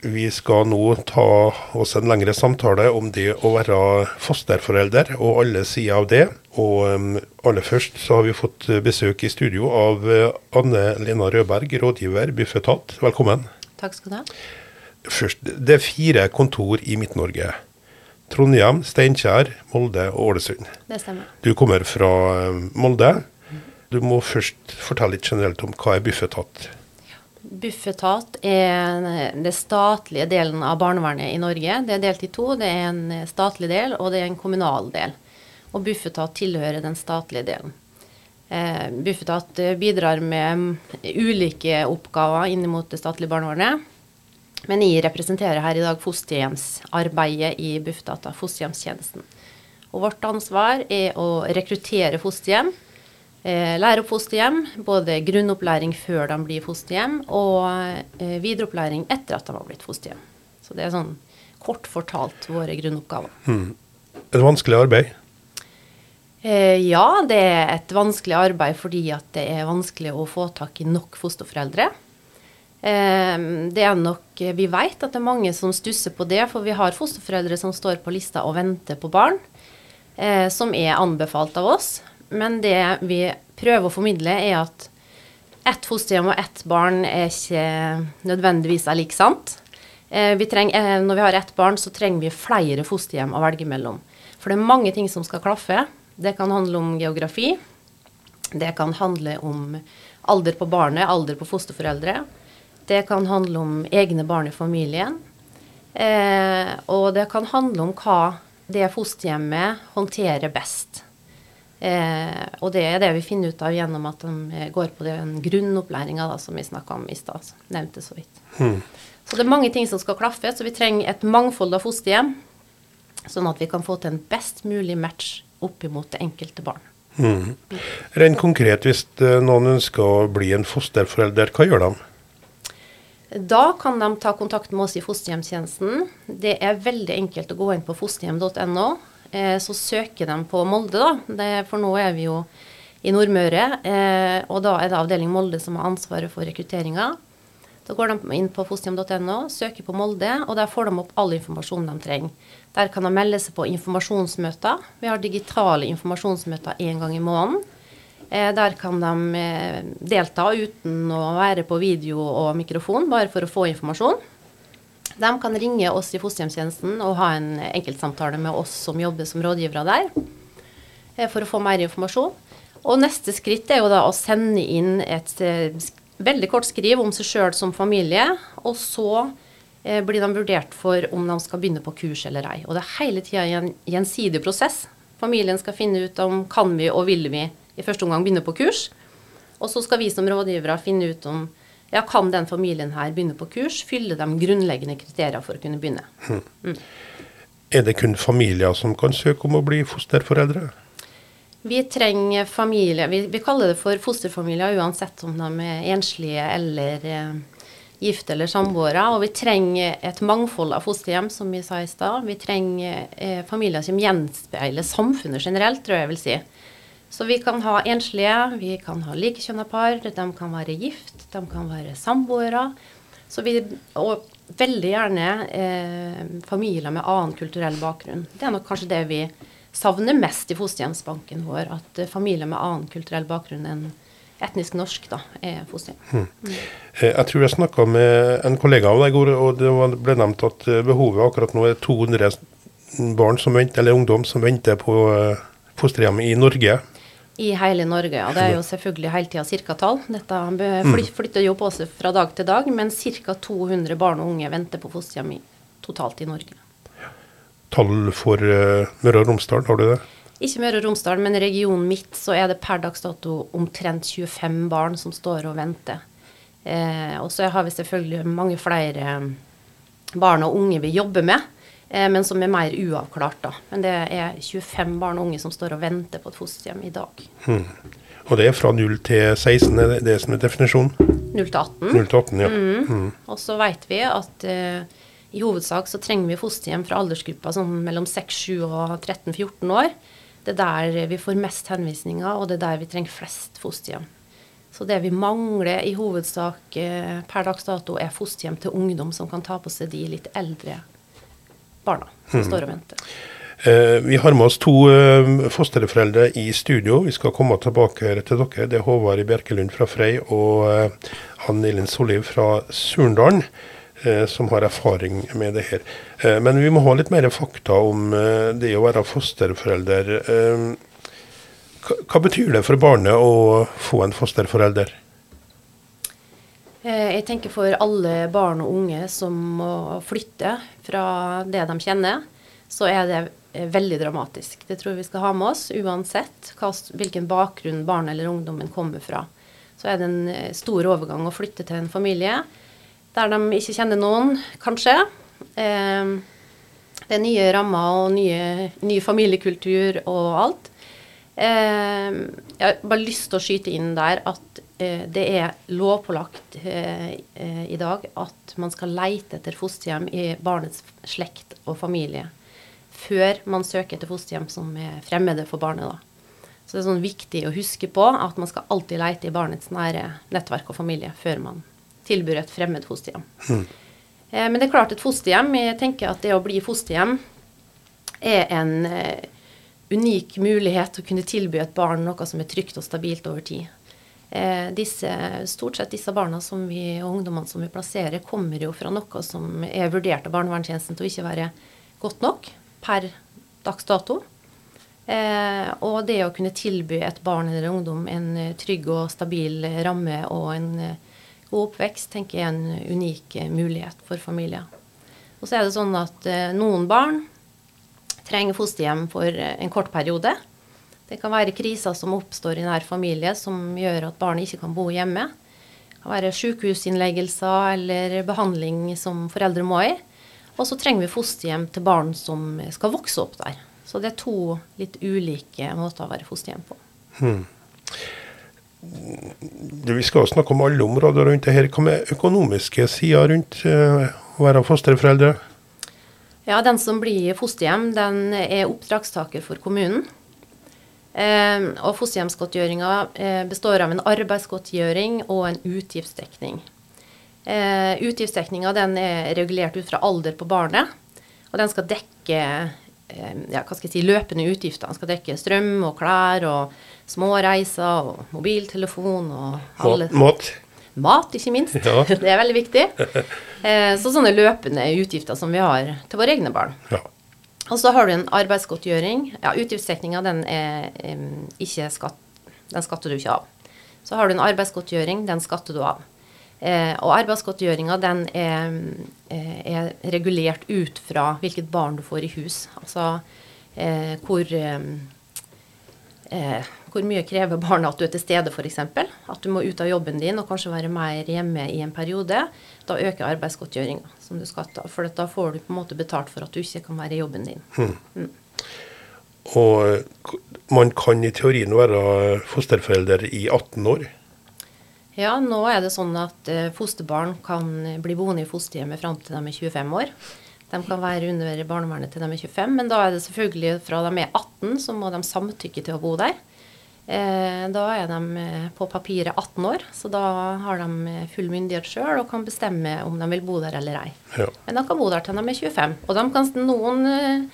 Vi skal nå ta oss en lengre samtale om det å være fosterforelder og alle sider av det. Og um, aller først så har vi fått besøk i studio av uh, Anne Lena Rødberg, rådgiver Bufetat. Velkommen. Takk skal du ha. Først, Det er fire kontor i Midt-Norge. Trondheim, Steinkjer, Molde og Ålesund. Det stemmer. Du kommer fra um, Molde. Du må først fortelle litt generelt om hva er Bufetat. Bufetat er den statlige delen av barnevernet i Norge. Det er delt i to. Det er en statlig del, og det er en kommunal del. Og Bufetat tilhører den statlige delen. Eh, Bufetat bidrar med ulike oppgaver inn mot det statlige barnevernet. Men jeg representerer her i dag fosterhjemsarbeidet i Bufetat, fosterhjemstjenesten. Og vårt ansvar er å rekruttere fosterhjem eh, lære opp fosterhjem. Både grunnopplæring før de blir fosterhjem, og eh, videreopplæring etter at de har blitt fosterhjem. Så det er sånn kort fortalt våre grunnoppgaver. Hmm. Er det vanskelig arbeid? Eh, ja, det er et vanskelig arbeid fordi at det er vanskelig å få tak i nok fosterforeldre. Eh, det er nok, Vi vet at det er mange som stusser på det, for vi har fosterforeldre som står på lista og venter på barn, eh, som er anbefalt av oss. Men det vi prøver å formidle, er at ett fosterhjem og ett barn er ikke nødvendigvis er like sant. Eh, vi trenger, eh, når vi har ett barn, så trenger vi flere fosterhjem å velge mellom. For det er mange ting som skal klaffe. Det kan handle om geografi. Det kan handle om alder på barnet, alder på fosterforeldre. Det kan handle om egne barn i familien. Eh, og det kan handle om hva det fosterhjemmet håndterer best. Eh, og det er det vi finner ut av gjennom at de eh, går på den grunnopplæringa som vi snakka om i stad. Nevnte så vidt. Hmm. Så det er mange ting som skal klaffe, så vi trenger et mangfold av fosterhjem. Sånn at vi kan få til en best mulig match opp imot det enkelte barn. Hmm. Rent konkret, hvis eh, noen ønsker å bli en fosterforelder, hva gjør de? Da kan de ta kontakt med oss i fosterhjemstjenesten. Det er veldig enkelt å gå inn på fosterhjem.no så søker de på Molde, da. Det, for nå er vi jo i Nordmøre. Eh, og da er det avdeling Molde som har ansvaret for rekrutteringa. Da går de inn på fosterhjem.no, søker på Molde, og der får de opp all informasjon de trenger. Der kan de melde seg på informasjonsmøter. Vi har digitale informasjonsmøter én gang i måneden. Eh, der kan de delta uten å være på video og mikrofon, bare for å få informasjon. De kan ringe oss i fosterhjemstjenesten og ha en enkeltsamtale med oss som jobber som rådgivere der, eh, for å få mer informasjon. Og neste skritt er jo da å sende inn et eh, veldig kort skriv om seg sjøl som familie. Og så eh, blir de vurdert for om de skal begynne på kurs eller ei. Og det er hele tida en gjensidig prosess. Familien skal finne ut om kan vi og vil vi i første omgang begynne på kurs. Og så skal vi som rådgivere finne ut om ja, kan den familien her begynne på kurs? Fylle de grunnleggende kriterier for å kunne begynne. Hmm. Mm. Er det kun familier som kan søke om å bli fosterforeldre? Vi trenger familier vi, vi, kaller det for fosterfamilier uansett om de er enslige eller eh, gifte eller samboere. Og vi trenger et mangfold av fosterhjem, som vi sa i stad. Vi trenger eh, familier som gjenspeiler samfunnet generelt, tror jeg jeg vil si. Så vi kan ha enslige, vi kan ha likekjønna par, de kan være gift, de kan være samboere. og veldig gjerne eh, familier med annen kulturell bakgrunn. Det er nok kanskje det vi savner mest i fosterhjemsbanken vår. At eh, familier med annen kulturell bakgrunn enn etnisk norsk da, er fosterhjem. Mm. Jeg tror jeg snakka med en kollega av deg, i går, og det ble nevnt at eh, behovet akkurat nå er 200 barn som venter, eller ungdom som venter på fosterhjem i Norge i hele Norge. Og det er jo selvfølgelig hele tida cirka-tall. Dette mm. flytter jo på seg fra dag til dag, men ca. 200 barn og unge venter på fosterhjem totalt i Norge. Tall for uh, Møre og Romsdal, har du det? Ikke Møre og Romsdal, men regionen mitt så er det per dags dato omtrent 25 barn som står og venter. Eh, og så har vi selvfølgelig mange flere barn og unge vi jobber med. Eh, men som er mer uavklart. da. Men det er 25 barn og unge som står og venter på et fosterhjem i dag. Hmm. Og det er fra 0 til 16, er det det som er definisjonen? 0 til 18. 0 til 18 ja. Mm. Mm. Og så vet vi at uh, i hovedsak så trenger vi fosterhjem fra aldersgruppa sånn mellom 6, 7 og 13-14 år. Det er der vi får mest henvisninger, og det er der vi trenger flest fosterhjem. Så det vi mangler i hovedsak eh, per dags dato, er fosterhjem til ungdom som kan ta på seg de litt eldre barna som mm. står og venter. Eh, vi har med oss to eh, fosterforeldre i studio. Vi skal komme tilbake til dere. Det er Håvard Bjerkelund fra Frei og eh, Ann Elin Soliv fra Surndalen. Som har erfaring med det her. Men vi må ha litt mer fakta om det å være fosterforelder. Hva betyr det for barnet å få en fosterforelder? Jeg tenker for alle barn og unge som må flytte fra det de kjenner, så er det veldig dramatisk. Det tror jeg vi skal ha med oss, uansett hvilken bakgrunn barnet eller ungdommen kommer fra. Så er det en stor overgang å flytte til en familie der de ikke kjenner noen, kanskje. Eh, det er nye rammer og nye, ny familiekultur og alt. Eh, jeg har bare lyst til å skyte inn der at eh, det er lovpålagt eh, eh, i dag at man skal leite etter fosterhjem i barnets slekt og familie før man søker etter fosterhjem som er fremmede for barnet. da. Så det er sånn viktig å huske på at man skal alltid leite i barnets nære nettverk og familie før man tilbyr et fremmed fosterhjem. Mm. Eh, men det er klart et fosterhjem Jeg tenker at det å bli fosterhjem er en eh, unik mulighet å kunne tilby et barn noe som er trygt og stabilt over tid. Eh, disse, stort sett disse barna vi, og ungdommene som vi plasserer, kommer jo fra noe som er vurdert av barnevernstjenesten til å ikke være godt nok per dags dato. Eh, og det å kunne tilby et barn eller ungdom en trygg og stabil ramme og en god oppvekst tenker jeg er en unik eh, mulighet for familier. Og så er det sånn at eh, noen barn trenger fosterhjem for eh, en kort periode. Det kan være kriser som oppstår i nær familie som gjør at barnet ikke kan bo hjemme. Det kan være sykehusinnleggelser eller behandling som foreldre må i. Og så trenger vi fosterhjem til barn som skal vokse opp der. Så det er to litt ulike måter å være fosterhjem på. Hmm vi skal snakke om alle områder rundt det her. Hva med økonomiske sider rundt uh, å være fosterforeldre? Ja, Den som blir fosterhjem, den er oppdragstaker for kommunen. Eh, og fosterhjemsgodtgjøringa eh, består av en arbeidsgodtgjøring og en utgiftsdekning. Eh, utgiftsdekninga er regulert ut fra alder på barnet, og den skal dekke eh, ja, hva skal jeg si, løpende utgifter. Den skal dekke strøm og klær og små reiser og mobiltelefon og alle Mat. Mat, ikke minst. Ja. Det er veldig viktig. Eh, så sånne løpende utgifter som vi har til våre egne barn. Ja. Og så har du en arbeidsgodtgjøring. Ja, Utgiftsdekninga den er um, ikke skatt, den skatter du ikke av. Så har du en arbeidsgodtgjøring, den skatter du av. Eh, og arbeidsgodtgjøringa den er, eh, er, regulert ut fra hvilket barn du får i hus. Altså eh, hvor eh, eh, hvor mye krever barna at du er til stede, f.eks. At du må ut av jobben din og kanskje være mer hjemme i en periode. Da øker arbeidsgodtgjøringa som du skal ta. For da får du på en måte betalt for at du ikke kan være i jobben din. Hmm. Mm. Og eh, man kan i teorien være fosterforelder i 18 år? Ja, nå er det sånn at eh, fosterbarn kan bli boende i fosterhjemmet fram til de er 25 år. De kan være under barnevernet til de er 25, men da er det selvfølgelig fra de er 18, så må de samtykke til å bo der. Eh, da er de eh, på papiret 18 år, så da har de eh, full myndighet sjøl og kan bestemme om de vil bo der eller ei. Ja. Men de kan bo der til de er 25. Og kan, noen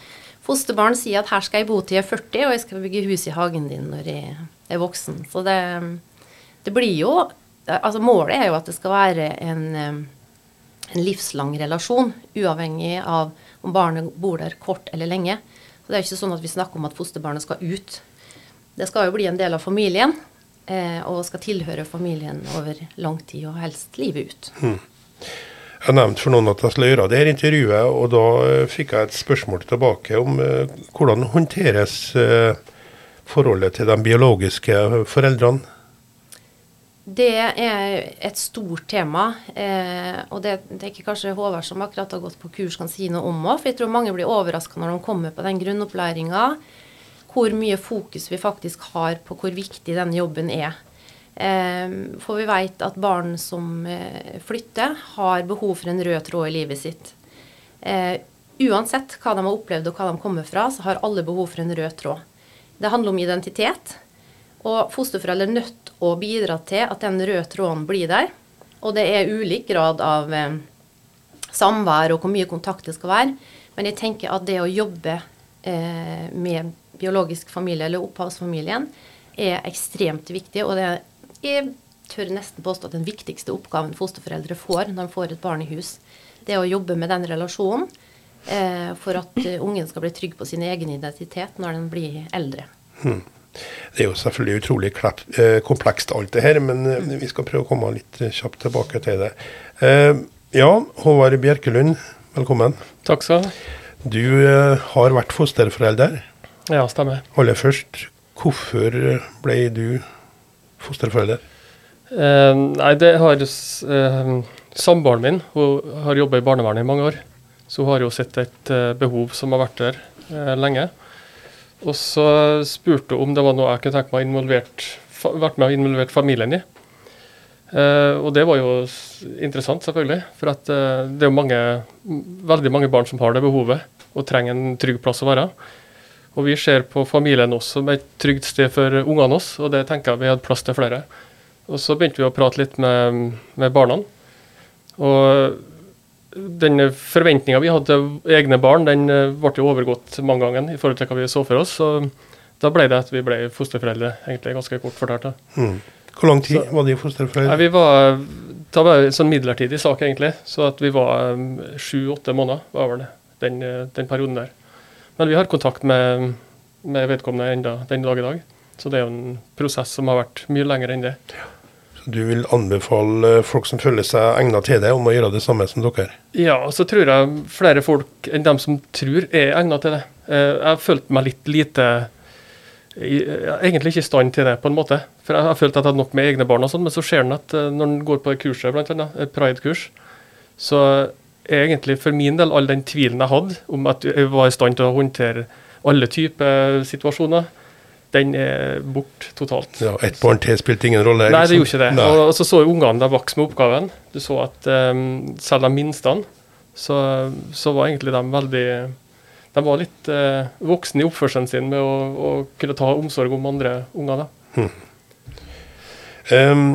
fosterbarn sier at her skal jeg bo til jeg er 40, og jeg skal bygge hus i hagen din når jeg er voksen. Så det, det blir jo Altså målet er jo at det skal være en, en livslang relasjon, uavhengig av om barnet bor der kort eller lenge. Så det er ikke sånn at vi snakker om at fosterbarnet skal ut det skal jo bli en del av familien, eh, og skal tilhøre familien over lang tid, og helst livet ut. Hmm. Jeg nevnte for noen at jeg skulle gjøre det her intervjuet, og da eh, fikk jeg et spørsmål tilbake om eh, hvordan håndteres eh, forholdet til de biologiske foreldrene? Det er et stort tema, eh, og det, er ikke kanskje Håvard som akkurat har gått på kurs kan si noe om òg, for jeg tror mange blir overraska når de kommer på den grunnopplæringa hvor mye fokus vi faktisk har på hvor viktig den jobben er. Eh, for vi vet at barn som eh, flytter, har behov for en rød tråd i livet sitt. Eh, uansett hva de har opplevd og hva de kommer fra, så har alle behov for en rød tråd. Det handler om identitet. Og fosterforeldre er nødt til å bidra til at den røde tråden blir der. Og det er ulik grad av eh, samvær og hvor mye kontakt det skal være. Men jeg tenker at det å jobbe eh, med biologisk familie eller opphavsfamilien er ekstremt viktig. Og det er, jeg tør nesten påstå at den viktigste oppgaven fosterforeldre får når de får et barn i hus, det er å jobbe med den relasjonen eh, for at uh, ungen skal bli trygg på sin egen identitet når den blir eldre. Hmm. Det er jo selvfølgelig utrolig klapp, eh, komplekst alt det her, men eh, vi skal prøve å komme litt eh, kjapt tilbake til det. Eh, ja, Håvard Bjerkelund, velkommen. Takk skal du ha. Du har vært fosterforelder. Ja, stemmer. Aller først, hvorfor ble du fosterforelder? Eh, nei, det har eh, Samboeren min hun har jobba i barnevernet i mange år. Så hun har jo sett et eh, behov som har vært der eh, lenge. Og så spurte hun om det var noe jeg kunne tenke meg involvert, vært med og involvert familien i. Uh, og det var jo interessant, selvfølgelig. For at, uh, det er jo mange, veldig mange barn som har det behovet og trenger en trygg plass å være. Og vi ser på familien også som et trygt sted for ungene våre, og det tenker jeg vi hadde plass til flere. Og så begynte vi å prate litt med, med barna. Og den forventninga vi hadde til egne barn, den eh, ble jo overgått mange ganger i forhold til hva vi så for oss. Så da ble det at vi ble fosterforeldre, egentlig ganske kort fortalt. Mm. Hvor lang tid så, var de fosterforeldre? Vi var, da var det en sånn midlertidig sak, egentlig. Så at vi var um, sju-åtte måneder var vel den, eh, den, perioden der. Men vi har kontakt med, med vedkommende enda den dag i dag. Så det er jo en prosess som har vært mye lenger enn det. Ja du vil anbefale folk som føler seg egnet til det, om å gjøre det samme som dere? Ja, så tror jeg flere folk enn dem som tror er egnet til det. Eh, jeg har følt meg litt lite Egentlig ikke i stand til det, på en måte. For jeg har følt at jeg hadde nok med egne barn, og sånn, men så ser en at eh, når en går på kurset, annet, pride-kurs, så er egentlig for min del all den tvilen jeg hadde om at jeg var i stand til å håndtere alle typer situasjoner, den er bort totalt. Ja, Ett barn til spilte ingen rolle? Nei, det gjorde ikke det. Og, og, så så ungene de vokste med oppgaven. Du så at um, selv de minste, så, så, var egentlig de veldig De var litt uh, voksne i oppførselen sin med å, å, kunne ta omsorg om andre unger. Hmm. Um,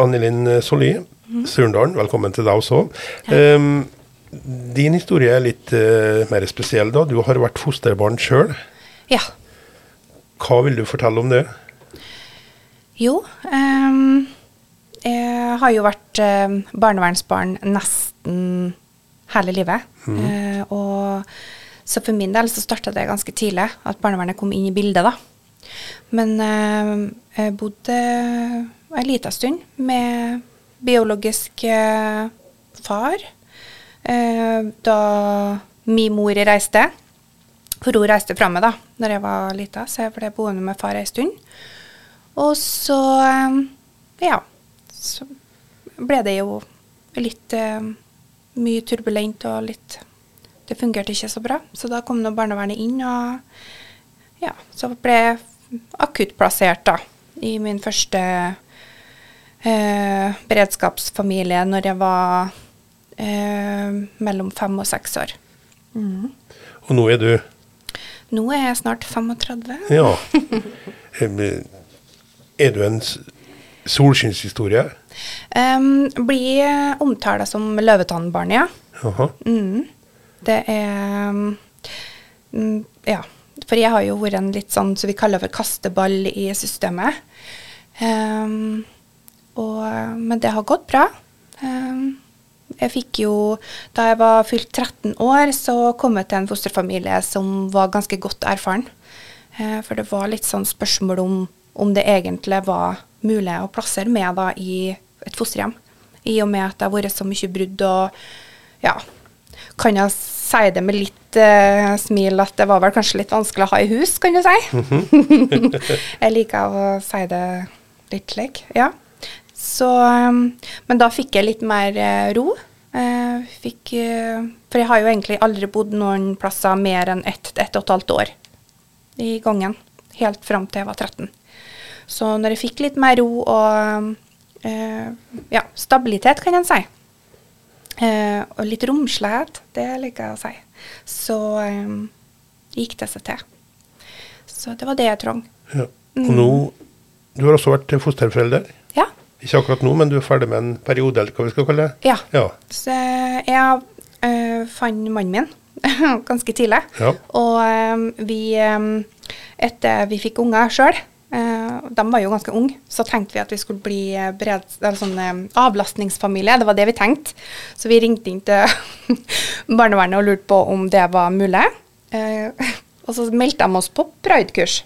Annelin Solli, mm. Surndalen, velkommen til deg også. Um, din historie er litt uh, mer spesiell. da. Du har vært fosterbarn sjøl. Ja. Hva vil du fortelle om det? Jo, um, jeg har jo vært uh, barnevernsbarn nesten hele livet. Mm. Uh, og, så for min del så starta det ganske tidlig, at barnevernet kom inn i bildet. da. Men uh, jeg bodde en liten stund med biologisk far da min mor reiste. For hun reiste fra meg da når jeg var lita, så jeg ble boende med far ei stund. Og så, eh, ja, så ble det jo litt uh, mye turbulent og litt Det fungerte ikke så bra. Så da kom nå barnevernet inn, og ja, så ble jeg akuttplassert da i min første uh, beredskapsfamilie når jeg var uh, mellom fem og seks år. Mm. Og nå er du nå er jeg snart 35. Ja. Er du en solskinnshistorie? Um, blir omtalt som løvetannbarn, ja. Mm. Det er um, Ja. For jeg har jo vært en litt sånn som så vi kaller for kasteball i systemet. Um, og, men det har gått bra. Um, jeg fikk jo, Da jeg var fylt 13 år, så kom jeg til en fosterfamilie som var ganske godt erfaren. Eh, for det var litt sånn spørsmål om, om det egentlig var mulig å plassere meg da i et fosterhjem. I og med at det har vært så mye brudd og ja, kan jeg si det med litt uh, smil at det var vel kanskje litt vanskelig å ha i hus, kan du si. jeg liker å si det litt slik, ja. Så, um, men da fikk jeg litt mer uh, ro. Uh, fikk, uh, for jeg har jo egentlig aldri bodd noen plasser mer enn ett, ett og et halvt år i gangen. Helt fram til jeg var 13. Så når jeg fikk litt mer ro og ja, stabilitet, kan en si, og litt romslighet, det liker jeg å si, så um, gikk det seg til. Så det var det jeg trengte. Ja. Og nå Du har også vært fosterforelder? Ja. Ikke akkurat nå, men du er ferdig med en periode, eller hva vi skal kalle det? Ja. ja. Så jeg øh, fant mannen min ganske tidlig. Ja. Og øh, vi øh, Etter vi fikk unger sjøl, øh, de var jo ganske unge, så tenkte vi at vi skulle bli bred, eller sånn avlastningsfamilie. Det var det vi tenkte. Så vi ringte inn til barnevernet og lurte på om det var mulig. Uh, og så meldte de oss på Pride-kurs.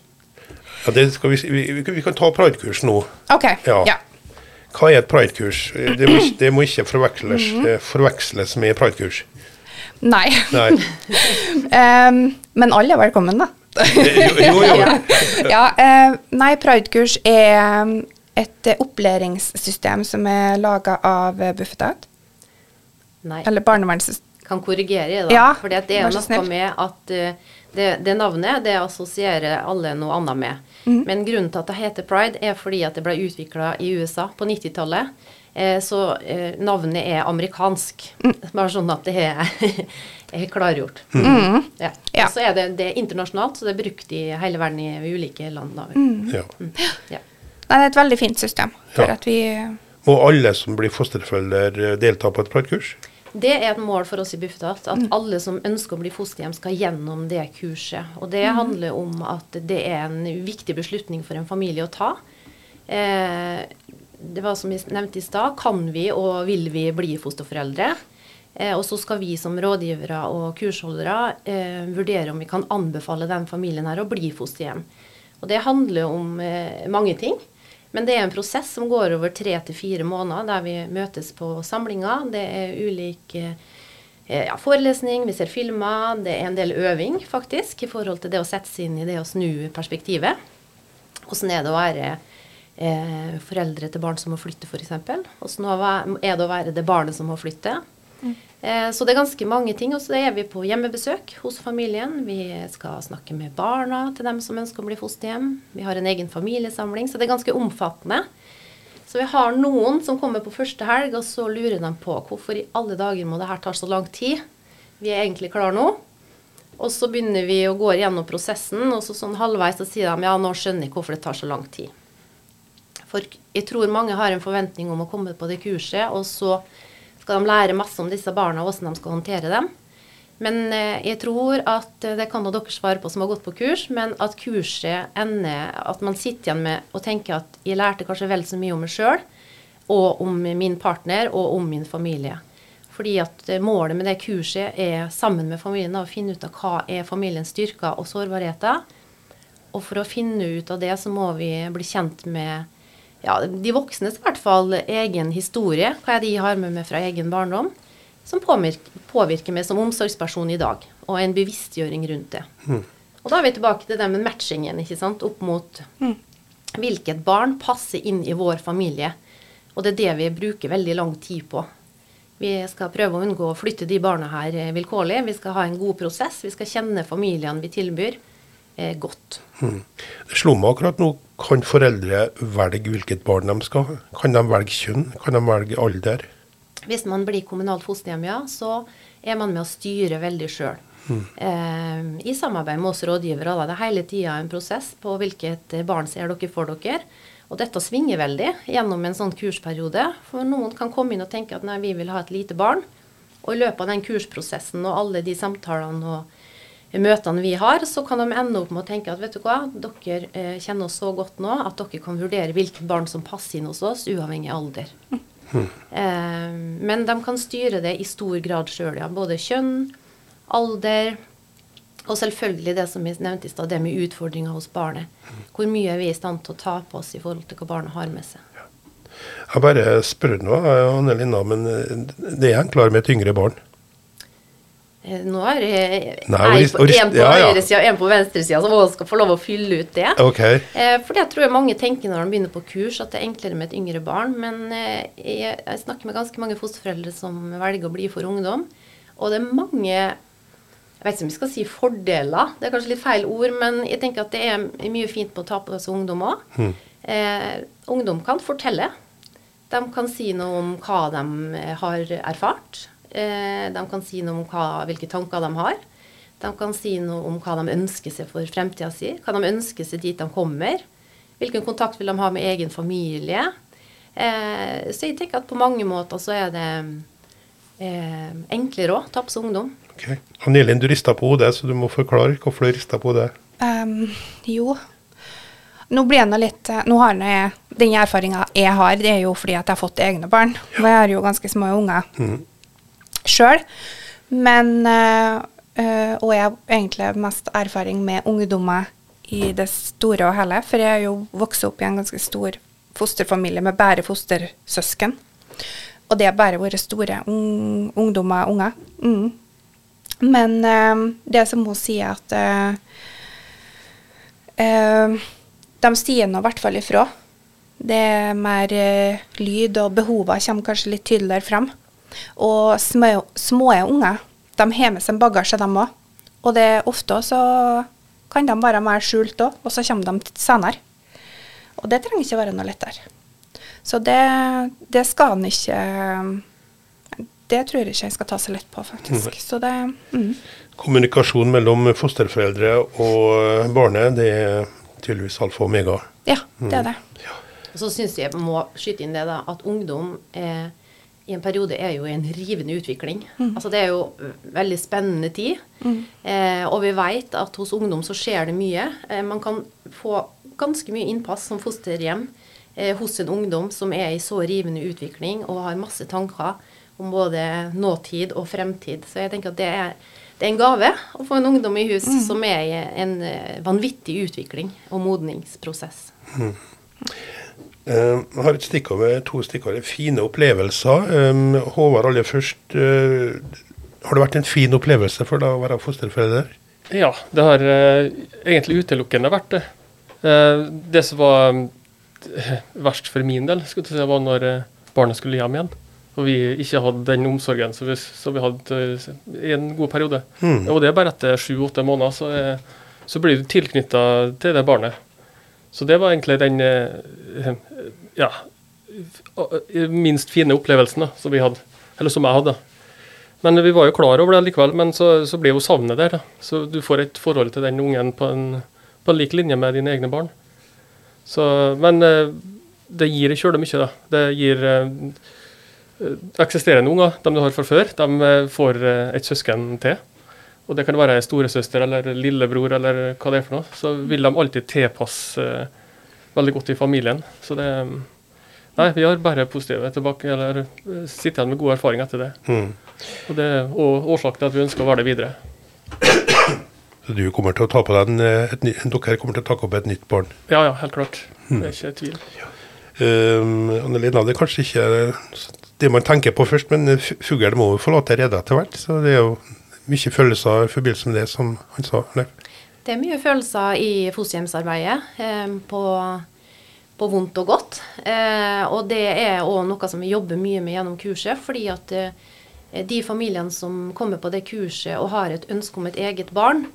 ja det skal vi, vi, vi, vi kan ta pridekurs nå. OK. Ja. ja. Hva er et pridekurs? Det, må ikke- det må ikke forveksles, Mhm. forveksles med pridekurs. Nei. Nei. um, men alle er velkommen, da. Jo, jo, jo. ja, uh, nei, Pridekurs er et opplæringssystem som er laga av eh, Bufetat. Eller barnevernssystem. kan korrigere i det. Ja, For det er noe med at uh, det, det navnet det assosierer alle noe annet med. Mhm. Men grunnen til at det heter pride, er fordi at det ble utvikla i USA på 90-tallet. Eh, så eh, navnet er amerikansk. Mm. Bare sånn at det er, er klargjort. Mm. Ja. Ja. Så er det, det er internasjonalt, så det er brukt i hele verden i ulike land. Da. Mm. Ja. Ja. Nei, det er et veldig fint system. For Ja. at vi Må alle som blir fosterfølger, eh, delta på et pridekurs? Det er et mål for oss i Bufetat at alle som ønsker å bli fosterhjem, skal gjennom det kurset. Og det handler om at det er en viktig beslutning for en familie å ta. Eh, det var som vi nevnte i stad, kan vi og vil vi bli fosterforeldre? Eh, og så skal vi som rådgivere og kursholdere eh, vurdere om vi kan anbefale den familien her å bli fosterhjem. Og det handler om eh, mange ting. Men det er en prosess som går over tre til fire måneder, der vi møtes på samlinger. Det er ulik eh, ja, forelesning, vi ser filmer, det er en del øving faktisk i forhold til det å sette seg inn i det å snu perspektivet. Hvordan er det å være eh, foreldre til barn som må flytte, f.eks.? Hvordan er det å være det barnet som må flytte? Eh, så det er ganske mange ting. Og så er vi på hjemmebesøk hos familien. Vi skal snakke med barna til dem som ønsker å bli fosterhjem. Vi har en egen familiesamling, så det er ganske omfattende. Så vi har noen som kommer på første helg, og så lurer de på hvorfor i alle dager må det her ta så lang tid. Vi er egentlig klare nå. Og så begynner vi å gå gjennom prosessen, og så sånn halvveis så sier de ja, nå skjønner jeg hvorfor det tar så lang tid. For jeg tror mange har en forventning om å komme på det kurset, og så skal de lære masse om disse barna og hvordan de skal håndtere dem. Men eh, jeg tror at eh, det kan dere svare på som har gått på kurs, men at kurset ender At man sitter igjen med og tenker at jeg lærte kanskje vel så mye om meg sjøl, og om min partner, og om min familie. Fordi at eh, målet med det kurset er sammen med familien å finne ut av hva er familiens styrker og sårbarheter. Og for å finne ut av det, så må vi bli kjent med ja, de voksnes i hvert fall egen historie. Hva de har med meg fra egen barndom? Som påvirker, påvirker meg som omsorgsperson i dag. Og en bevisstgjøring rundt det. Og da er vi tilbake til det med matchingen ikke sant? opp mot hvilket barn passer inn i vår familie. Og det er det vi bruker veldig lang tid på. Vi skal prøve å unngå å flytte de barna her eh, vilkårlig. Vi skal ha en god prosess. Vi skal kjenne familiene vi tilbyr, eh, godt. Det slo meg akkurat nå. Kan foreldre velge hvilket barn de skal ha? Kan de velge kjønn? Kan de velge alder? Hvis man blir kommunalt fosterhjem, ja, så er man med å styre veldig sjøl. Eh, I samarbeid med oss rådgivere. Da. Det er hele tida en prosess på hvilket barn ser dere for dere. Og dette svinger veldig gjennom en sånn kursperiode. For noen kan komme inn og tenke at nei, vi vil ha et lite barn. Og i løpet av den kursprosessen og alle de samtalene og møtene vi har, så kan de ende opp med å tenke at vet du hva, dere eh, kjenner oss så godt nå at dere kan vurdere hvilket barn som passer inn hos oss, uavhengig av alder. Eh, men de kan styre det i stor grad sjøl, ja. Både kjønn, alder og selvfølgelig det som vi nevnte i stad, det med utfordringer hos barnet. Hvor mye er vi i stand til å ta på oss i forhold til hva barnet har med seg. Jeg bare spør nå, Anne Linda, men eh, det er en klar med et yngre barn. Eh, Nå er det en på, en på ja, ja. høyresida og en på venstresida som også skal få lov å fylle ut det. Okay. Eh, For det tror jeg mange tenker når de begynner på kurs, at det er enklere med et yngre barn. Men eh, jeg, jeg snakker med ganske mange fosterforeldre som velger å bli for ungdom. Og det er mange jeg vet ikke om vi skal si fordeler, det er kanskje litt feil ord, men jeg tenker at det er mye fint på å ta på seg ungdom òg. Eh, ungdom kan fortelle. De kan si noe om hva de har erfart. Eh, de kan si noe om hva, hvilke tanker de har. De kan si noe om hva de ønsker seg for fremtida si. Hva de ønsker seg dit de kommer. Hvilken kontakt vil de ha med egen familie? Eh, så jeg tenker at på mange måter så er det eh, enklere òg, Tapse ungdom. Ok. Anelin, du rista på hodet, så du må forklare hvorfor du rista på hodet. Um, jo, nå blir jeg nå litt eh, Nå har jeg Den erfaringa jeg har, det er jo fordi at jeg har fått egne barn. Og jeg har jo ganske små unger mm. Sjøl. Men uh, uh, Og jeg har egentlig mest erfaring med ungdommer i det store og hele. For jeg er jo vokst opp i en ganske stor fosterfamilie med bare fostersøsken. Og det har bare vært store un ungdommer unger. Mm. Men øh, det som hun sier, at uh, de sier nå i hvert fall ifra. Det er mer lyd, og behovene kommer kanskje litt tydeligere frem. Og små, små unger de har med seg bagasje, de òg. Og det er ofte så kan de være mer skjult òg, og så kommer de senere. Og det trenger ikke være noe lettere. Så det, det skal en ikke Det tror jeg ikke jeg skal ta så lett på, faktisk. Så det mm. Kommunikasjon mellom fosterforeldre og barnet, det er tydeligvis alfa og omega. Ja, det er det. Mm. Ja. Så syns jeg må skyte inn det da, at ungdom er, i en periode er jo i en rivende utvikling. Mm. Altså Det er jo veldig spennende tid. Mm. Eh, og vi vet at hos ungdom så skjer det mye. Eh, man kan få ganske mye innpass som fosterhjem eh, hos en ungdom som er i så rivende utvikling og har masse tanker om både nåtid og fremtid. Så jeg tenker at det er det er en gave å få en ungdom i hus mm. som er i en eh, vanvittig utvikling og modningsprosess. Mm. Uh, jeg har et stikkord med to stikkord. Fine opplevelser. Um, Håvard, aller først. Uh, har det vært en fin opplevelse for deg å være fosterforelder? Ja, det har uh, egentlig utelukkende vært det. det som var verst for min del, skulle si, var når barnet skulle hjem igjen og vi ikke hadde den omsorgen som vi, som vi hadde eh, i en god periode. Mm. Og det er bare etter sju-åtte måneder så, så, blir du tilknytta til det barnet. Så det var egentlig den eh, ja, minst fine opplevelsen da, som vi hadde, eller som jeg hadde. Men vi var jo klar over det likevel, men så, så blir jo savnet der. Da. Så du får et forhold til den ungen på en, på en lik linje med dine egne barn. Så, men eh, det gir kjølig mye, da. Det gir Eh, eksisterende unger, de du har fra før, de eh, får eh, et søsken til. Og det kan være storesøster eller lillebror eller hva det er for noe. Så vil de alltid tilpasse veldig godt i familien. Så det Nei, vi har bare positive tilbake, eller sitter igjen med god erfaring etter det. Mm. Og det er årsaken til at vi ønsker å være det videre. Så du kommer til å ta på deg en, et, dere kommer til å ta opp et nytt barn? Ja, ja, helt klart. Mm. Det er ikke tvil. Ja. Um, Annelina, det er kanskje ikke det man tenker på først, men fugl må jo forlate redet etter hvert. Så det er jo mye følelser i forbindelse med det, som han sa. Leif. Det er mye følelser i fosterhjemsarbeidet. Eh, på, på, vondt og godt. Eh, og det er òg noe som vi jobber mye med gjennom kurset. fordi at eh, de familiene som kommer på det kurset og har et ønske om et eget barn,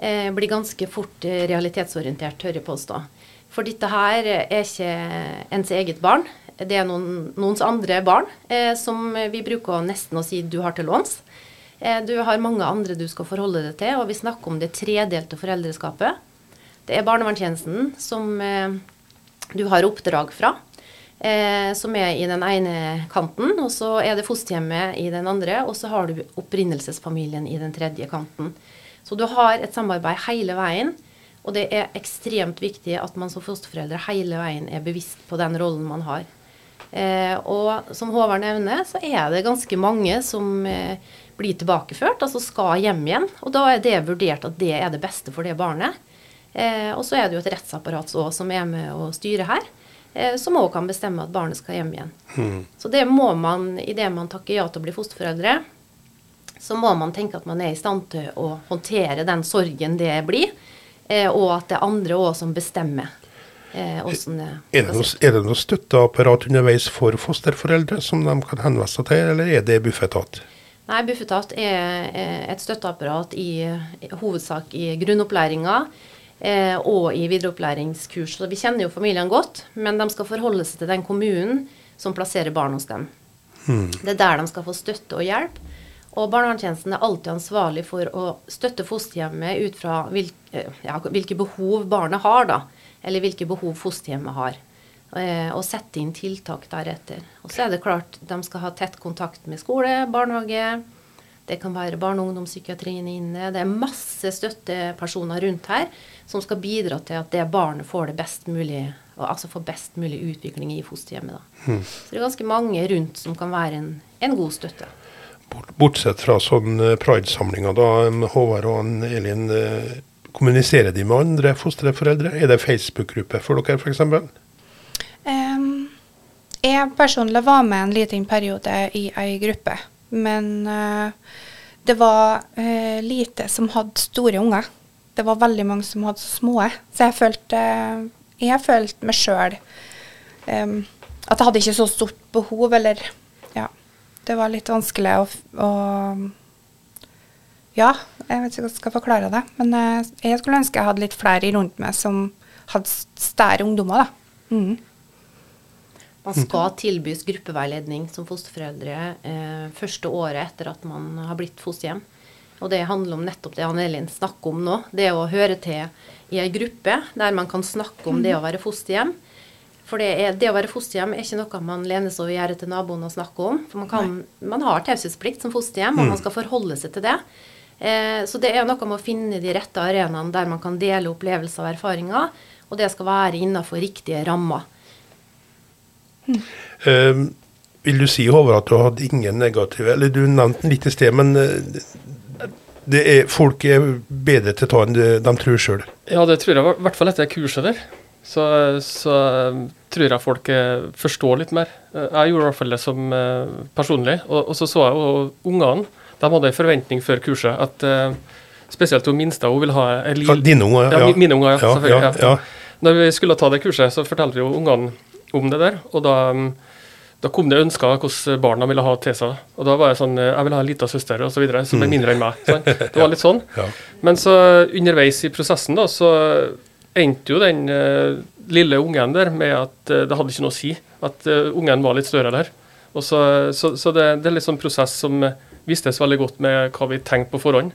blir ganske fort realitetsorientert, tør jeg påstå. For dette her er ikke ens eget barn. Det er noen, noens andre barn som vi bruker nesten å si du har til låns. Eh, du har mange andre du skal forholde deg til, og vi snakker om det tredelte foreldreskapet. Det er barnevernstjenesten som eh, du har oppdrag fra, eh, som er i den ene kanten. Og så er det fosterhjemmet i den andre, og så har du opprinnelsesfamilien i den tredje kanten. Så du har et samarbeid hele veien. Og det er ekstremt viktig at man som fosterforeldre hele veien er bevisst på den rollen man har. Eh, og som Håvard nevner, så er det ganske mange som eh, blir tilbakeført, altså skal hjem igjen. Og da er det vurdert at det er det beste for det barnet. Eh, og så er det jo et rettsapparat også, som er med å styre her, eh, som òg kan bestemme at barnet skal hjem igjen. Mm. Så det må man, idet man takker ja til å bli fosterforeldre, så må man tenke at man er i stand til å håndtere den sorgen det blir. Eh, og at det er andre òg som bestemmer. Eh, er, det noe, er det noe støtteapparat underveis for fosterforeldre som de kan henvende seg til, eller er det Bufetat? Nei, Bufetat er et støtteapparat i, i hovedsak i grunnopplæringa eh, og i videreopplæringskurs. Så vi kjenner jo familiene godt, men de skal forholde seg til den kommunen som plasserer barn hos dem. Hmm. Det er der de skal få støtte og hjelp. Og barnevernstjenesten er alltid ansvarlig for å støtte fosterhjemmet ut fra hvilke, ja, hvilke behov barnet har. da. Eller hvilke behov fosterhjemmet har. Eh, og sette inn tiltak deretter. Og så er det klart de skal ha tett kontakt med skole, barnehage. Det kan være barne- og ungdomspsykiatrien inne. Det er masse støttepersoner rundt her som skal bidra til at det barnet får det best mulig, altså får best mulig utvikling i fosterhjemmet. Mm. Så det er ganske mange rundt som kan være en, en god støtte. Bortsett fra sånn eh, pridesamlinger, da, Håvard og Elin. Eh, kommuniserer de med andre fosterforeldre? Er det Facebook-gruppe for dere, f.eks.? Um, jeg personlig var med en liten periode i ei gruppe, men uh, det var uh, lite som hadde store unger. Det var veldig mange som hadde små. Så jeg følte, uh, jeg følte meg sjøl um, at jeg hadde ikke så stort behov, eller ja. Det var litt vanskelig å, å Ja, jeg vet ikke hvordan jeg skal forklare det. Men jeg skulle ønske jeg hadde litt flere rundt meg som hadde større ungdommer, da. Mm. Man skal tilbys gruppeveiledning som fosterforeldre eh, første året etter at man har blitt fosterhjem. Og det handler om nettopp det Anne Elin snakker om nå. Det å høre til i ei gruppe der man kan snakke om det å være fosterhjem. For det, er, det, å være fosterhjem er ikke noe man lener seg over gjerdet til naboen og snakker om. For man, kan, man har taushetsplikt som fosterhjem, og man mm. skal forholde seg til det. Eh, så det er noe med å finne de rette arenaene der man kan dele opplevelser og erfaringer, og det skal være innenfor riktige rammer. Uh, vil du si, Håvard, at du hadde ingen negative Eller du nevnte den litt i sted, men uh, er, folk er bedre til å ta enn de tror sjøl? Ja, det tror jeg i hvert fall etter kurset der. Så, så tror jeg folk eh, forstår litt mer. Eh, jeg gjorde i hvert fall det som personlig. Og, og, så så jeg jo ungene. De hadde en forventning før kurset at uh, spesielt hun minste hun ville ha en lille Dine unger, ja. ja mine unger, ja. ja, ja. Når vi skulle ta det kurset, så fortalte vi jo ungene om det der. Og da, da kom det ønsker hvordan barna ville ha til seg. Og da var jeg sånn Jeg vil ha en lita søster osv. som er mm. mindre enn meg. Sånn. Det var litt sånn. Men så underveis i prosessen da, så endte jo den uh, lille ungen der med at uh, det hadde ikke noe å si at uh, ungen var litt større der. Og så, så, så det, det, er litt sånn prosess som vistes veldig godt med hva vi tenkte på forhånd.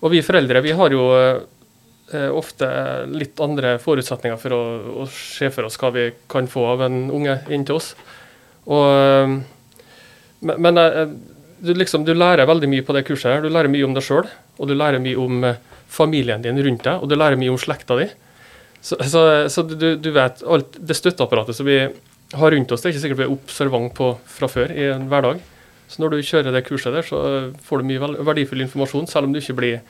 Og vi foreldre vi har jo eh, ofte litt andre forutsetninger for å, å, se for oss hva vi kan få av en unge inn til oss. Og, men, men eh, du, liksom, du, lærer veldig mye på det kurset. her. Du lærer mye om deg sjøl, og du lærer mye om eh, familien din rundt deg, og du lærer mye om slekta di. Så, så, så du, du, vet alt det støtteapparatet som vi har rundt oss, det er ikke sikkert vi er observant på fra før i en hverdag. Så når du kjører det kurset der, så får du mye verdifull informasjon, selv om du ikke blir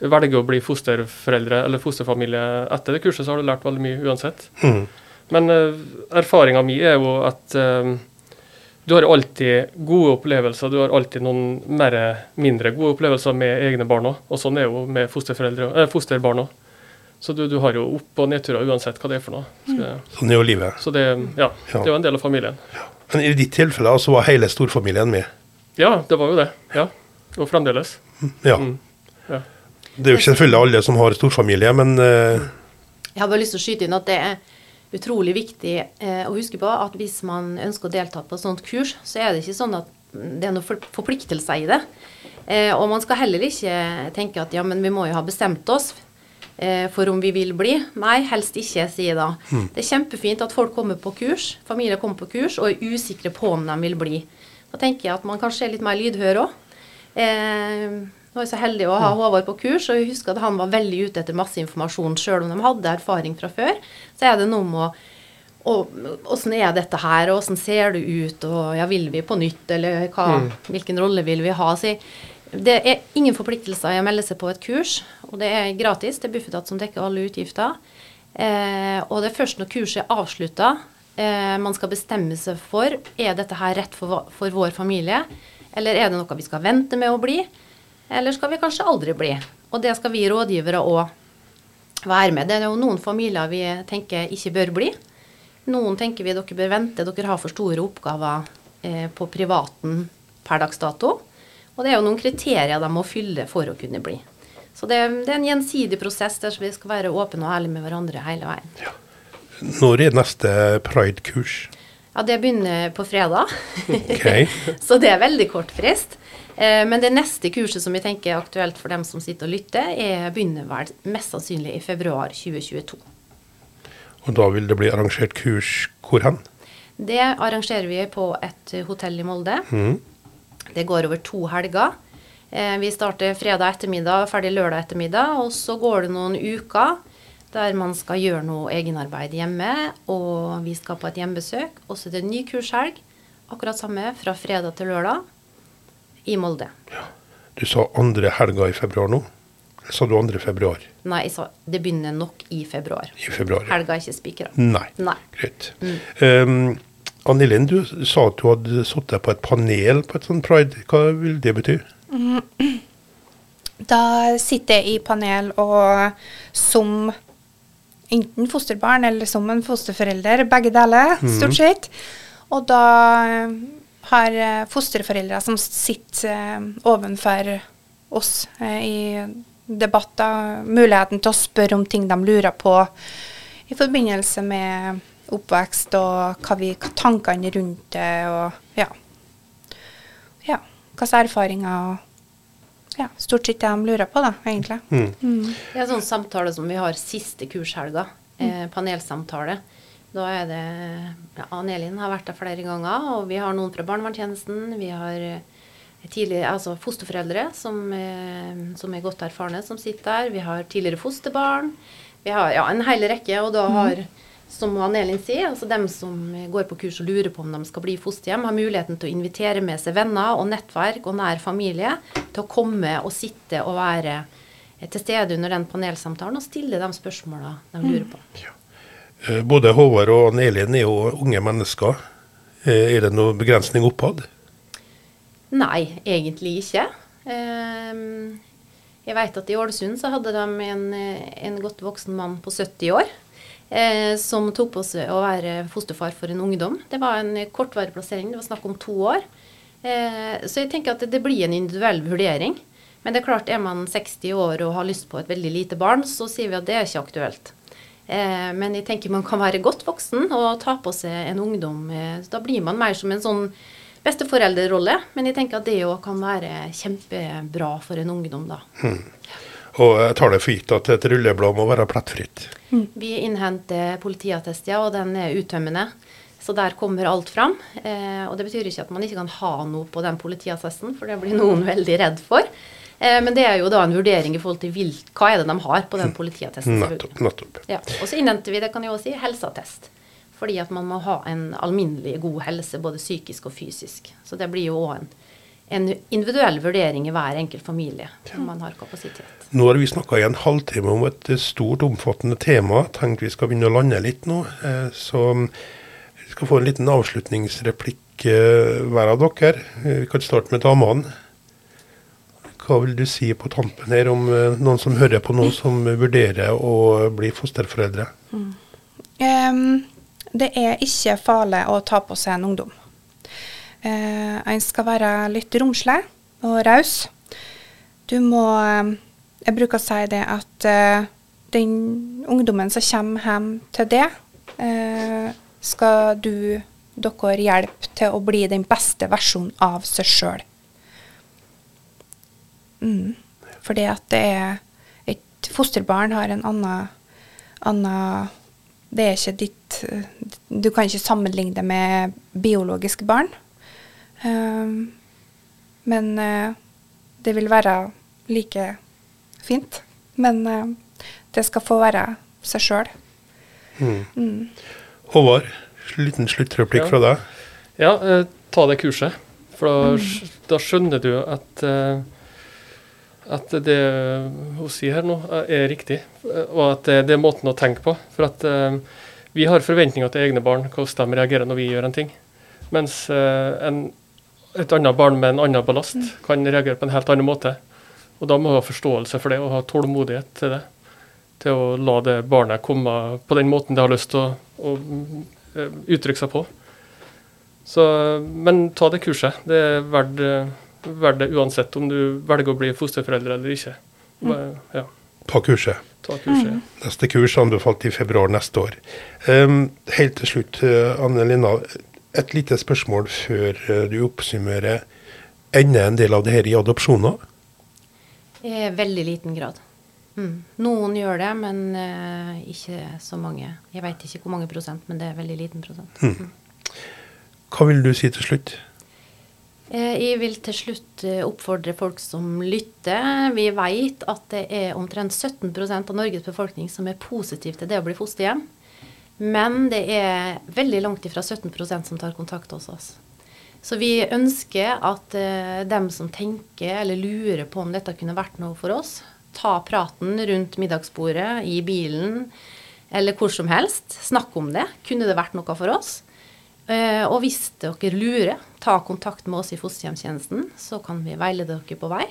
velger å bli fosterforeldre eller fosterfamilie etter det kurset, så har du lært veldig mye uansett. Mm. Men uh, erfaringa mi er jo at uh, du har alltid gode opplevelser. Du har alltid noen mer, mindre gode opplevelser med egne barn òg. Og sånn er jo med eh, fosterbarn òg. Så du, du, har jo opp- og nedturer uansett hva det er for noe. Så, sånn er jo livet. Så det, ja, ja. det er jo en del av familien. Ja. Men i ditt tilfelle så var hele storfamilien med? Ja, det var jo det. Ja. Og fremdeles. Ja. Mm. ja. Det er jo ikke selvfølgelig alle som har storfamilie, men uh... Jeg har bare lyst til å skyte inn at det er utrolig viktig uh, å huske på at hvis man ønsker å delta på et sånt kurs, så er det ikke sånn at det er noen for forpliktelser i det. Eh, og man skal heller ikke tenke at ja, men vi må jo ha bestemt oss for om vi vil bli. Nei, helst ikke, sier jeg da. Mm. Det er kjempefint at folk kommer på kurs, familier kommer på kurs og er usikre på om de vil bli. Da tenker jeg at man kanskje er litt mer lydhør òg. Nå er jeg så heldig å ha Håvard på kurs, og jeg husker at han var veldig ute etter masse informasjon. Selv om de hadde erfaring fra før, så er det noe med å og åssen er dette her, og åssen ser det ut, og ja, vil vi på nytt, eller hva, mm. hvilken rolle vil vi ha? Så det er ingen forpliktelser i å melde seg på et kurs, og det er gratis. Det er Bufetat som dekker alle utgifter. Eh, og det er først når kurset er avslutta eh, man skal bestemme seg for er dette her rett for, for vår familie, eller er det noe vi skal vente med å bli. Eller skal vi kanskje aldri bli? Og det skal vi rådgivere òg være med. Det er jo noen familier vi tenker ikke bør bli. Noen tenker vi dere bør vente, dere har for store oppgaver eh, på privaten per dags dato. Og det er jo noen kriterier de må fylle for å kunne bli. Så det, er en gjensidig prosess der vi skal være åpne og ærlige med hverandre hele veien. Ja. Når er neste pride-kurs? Ja, Det begynner på fredag. Okay. så det er veldig kort frist. Eh, men det neste kurset som vi tenker er aktuelt for dem som sitter og lytter, er begynner vel mest sannsynlig i februar 2022. Og da vil det bli arrangert kurs hvor hen? Det arrangerer vi på et hotell i Molde. Mm. Det går over to helger. Eh, vi starter fredag ettermiddag, ferdig lørdag ettermiddag. Og så går det noen uker der man skal gjøre noe egenarbeid hjemme. Og vi skal på et hjemmebesøk. Og så er det en ny kurshelg, akkurat samme, fra fredag til lørdag i Molde. Ja. Du sa andre helga i februar nå? Sa du andre februar? Nei, jeg sa det begynner nok i februar. I februar, ja. Helga er ikke spikra. Nei. Nei. Greit. Mm. Um, Anne Linn, du sa at du hadde sittet på et panel på et sånt pride. Hva vil det bety? Mm. Da sitter jeg i panel og som enten fosterbarn eller som en fosterforelder, begge deler, mm. stort sett. Og da eh, har eh, fosterforeldre som sitter eh, ovenfor oss i debatter, muligheten til å spørre om ting de lurer på i forbindelse med oppvekst og hva, vi, hva tankene rundt det og ja. ja hvilke erfaringer og ja, stort sett det de lurer på, da, egentlig. Mm. Mm. Det er en sånn samtale som vi har siste kurshelga. Eh, panelsamtale. Da er det ja, Ann Elin har vært der flere ganger, og vi har noen fra barnevernstjenesten. Vi har tidlig, tidligere, altså fosterforeldre som, eh, som, er godt erfarne, som sitter der. Vi har tidligere fosterbarn. Vi har ja, en hel rekke. Og da har, som Anne Elin sier, altså dem som går på kurs og lurer på om de skal bli fosterhjem, har muligheten til å invitere med seg venner og nettverk og nær familie til å komme og sitte og være til stede under den panelsamtalen og stille de spørsmåla de lurer på. Ja. Eh, både Håvard og Anne Elin er jo unge mennesker. Eh, er det noen begrensning oppad? Nei, egentlig ikke. Ehm, jeg vet at i Ålesund så hadde de en, en godt voksen mann på 70 år. Eh, som tok på seg å være fosterfar for en ungdom. Det var en kortvarig plassering, det var snakk om to år. så jeg tenker at det, det blir en individuell vurdering. Men det er klart, er man 60 år og har lyst på et veldig lite barn, så sier vi at det er ikke aktuelt. Eh, men jeg tenker man kan være godt voksen og ta på seg en ungdom. Eh, da blir man mer som en sånn besteforeldrerolle. Men jeg tenker at det òg kan være kjempebra for en ungdom, da. Hmm. Og jeg tar det for gitt at et rulleblad må være plettfritt? Hmm. Vi innhenter politiattest, ja, og den er uttømmende. Så der kommer alt fram. Eh, og det betyr ikke at man ikke kan ha noe på den politiattesten, for det blir noen veldig redd for. Eh, men det er jo da en vurdering i forhold til vil, hva er det de har på den mm. politiattesten. Nettopp. nettopp. Ja. Og så innhenter vi det kan jeg også si, helseattest. Fordi at man må ha en alminnelig god helse, både psykisk og fysisk. Så det blir jo òg en, en, individuell vurdering i hver enkelt familie om man har kapasitet. Nå har vi snakka i en halvtime om et stort, omfattende tema. Tenkte vi skal begynne å lande litt nå. Eh, så vi skal få en liten avslutningsreplikk eh, hver av dere. Vi kan starte med damene. Hva vil du si på tampen her om noen som hører på noe som vurderer å bli fosterforeldre? Mm. Um, det er ikke farlig å ta på seg en ungdom. Uh, en skal være litt romslig og raus. Du må uh, Jeg bruker å si det at eh, den ungdommen som kommer hjem til det, skal du dere hjelpe til å bli den beste versjonen av seg sjøl. Mm. Fordi at det er Et fosterbarn har en annen, annen Det er ikke ditt Du kan ikke sammenligne det med biologiske barn. Um, men uh, det vil være like fint. Men uh, det skal få være seg sjøl. Mm. Mm. Håvard, liten sluttreplikk ja. fra deg. Ja, eh, ta det kurset. For da, mm. da skjønner du at at det hun sier her nå, er riktig, og at det, det er måten å tenke på. For at vi har forventninger til egne barn, hvordan de reagerer når vi gjør en ting. Mens en, et annet barn med en annen ballast mm. kan reagere på en helt annen måte. Og da må vi ha forståelse for det og ha tålmodighet til det. Til å la det barnet komme på den måten det har lyst til å, å uh, uttrykke seg på. Så, men ta det kurset. Det er verdt verdt det uansett om du velger å bli fosterforeldre eller ikke. Mm. Ja. Ta kurset. Ta kurset mm. Neste kurs anbefalt i februar neste år. Um, helt til slutt, uh, Anne Linna. Et lite spørsmål før uh, du oppsummerer. Ender en del av det her i adopsjoner? I veldig liten grad. Mm. Noen gjør det, men uh, ikke så mange. Jeg vet ikke hvor mange prosent, men det er veldig liten prosent. Mm. Hva vil du si til slutt? Eh, jeg vil til slutt eh, oppfordre folk som lytter. Vi vet at det er omtrent 17% av Norges befolkning som er positiv til det å bli fosterhjem. Men det er veldig langt ifra 17% som tar kontakt hos oss. Så vi ønsker at eh, dem som tenker eller lurer på om dette kunne vært noe for oss, ta praten rundt middagsbordet, i bilen eller hvor som helst. Snakk om det. Kunne det vært noe for oss? Eh, og hvis dere lurer, ta kontakt med oss i fosterhjemstjenesten, så kan vi veilede dere på vei.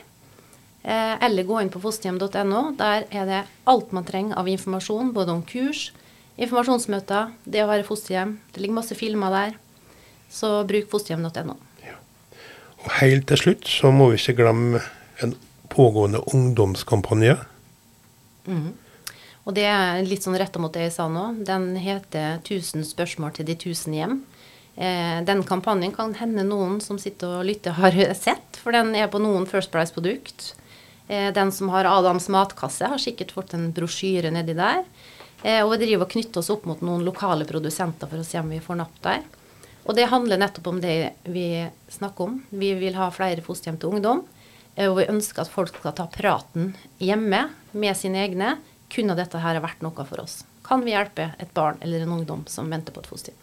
Eh, eller gå inn på fosterhjem.no. Der er det alt man trenger av informasjon, både om kurs, informasjonsmøter, det å være fosterhjem. Det ligger masse filmer der. Så bruk fosterhjem.no. Ja. Og helt til slutt så må vi ikke glemme en pågående ungdomskampanje. Mm. Og det er litt sånn retta mot det jeg sa nå. Den heter 'Tusen spørsmål til de tusen hjem'. Eh, den kampanjen kan hende noen som sitter og lytter, har sett, for den er på noen First Price-produkt. Eh, den som har Adams matkasse, har sikkert fått en brosjyre nedi der. Eh, og vi driver og knytter oss opp mot noen lokale produsenter for å se om vi får napp der. Og det handler nettopp om det vi snakker om. Vi vil ha flere fosterhjem til ungdom. Eh, og vi ønsker at folk skal ta praten hjemme med sine egne. Kunne dette her vært noe for oss? Kan vi hjelpe et barn eller en ungdom som venter på et fosterhjem?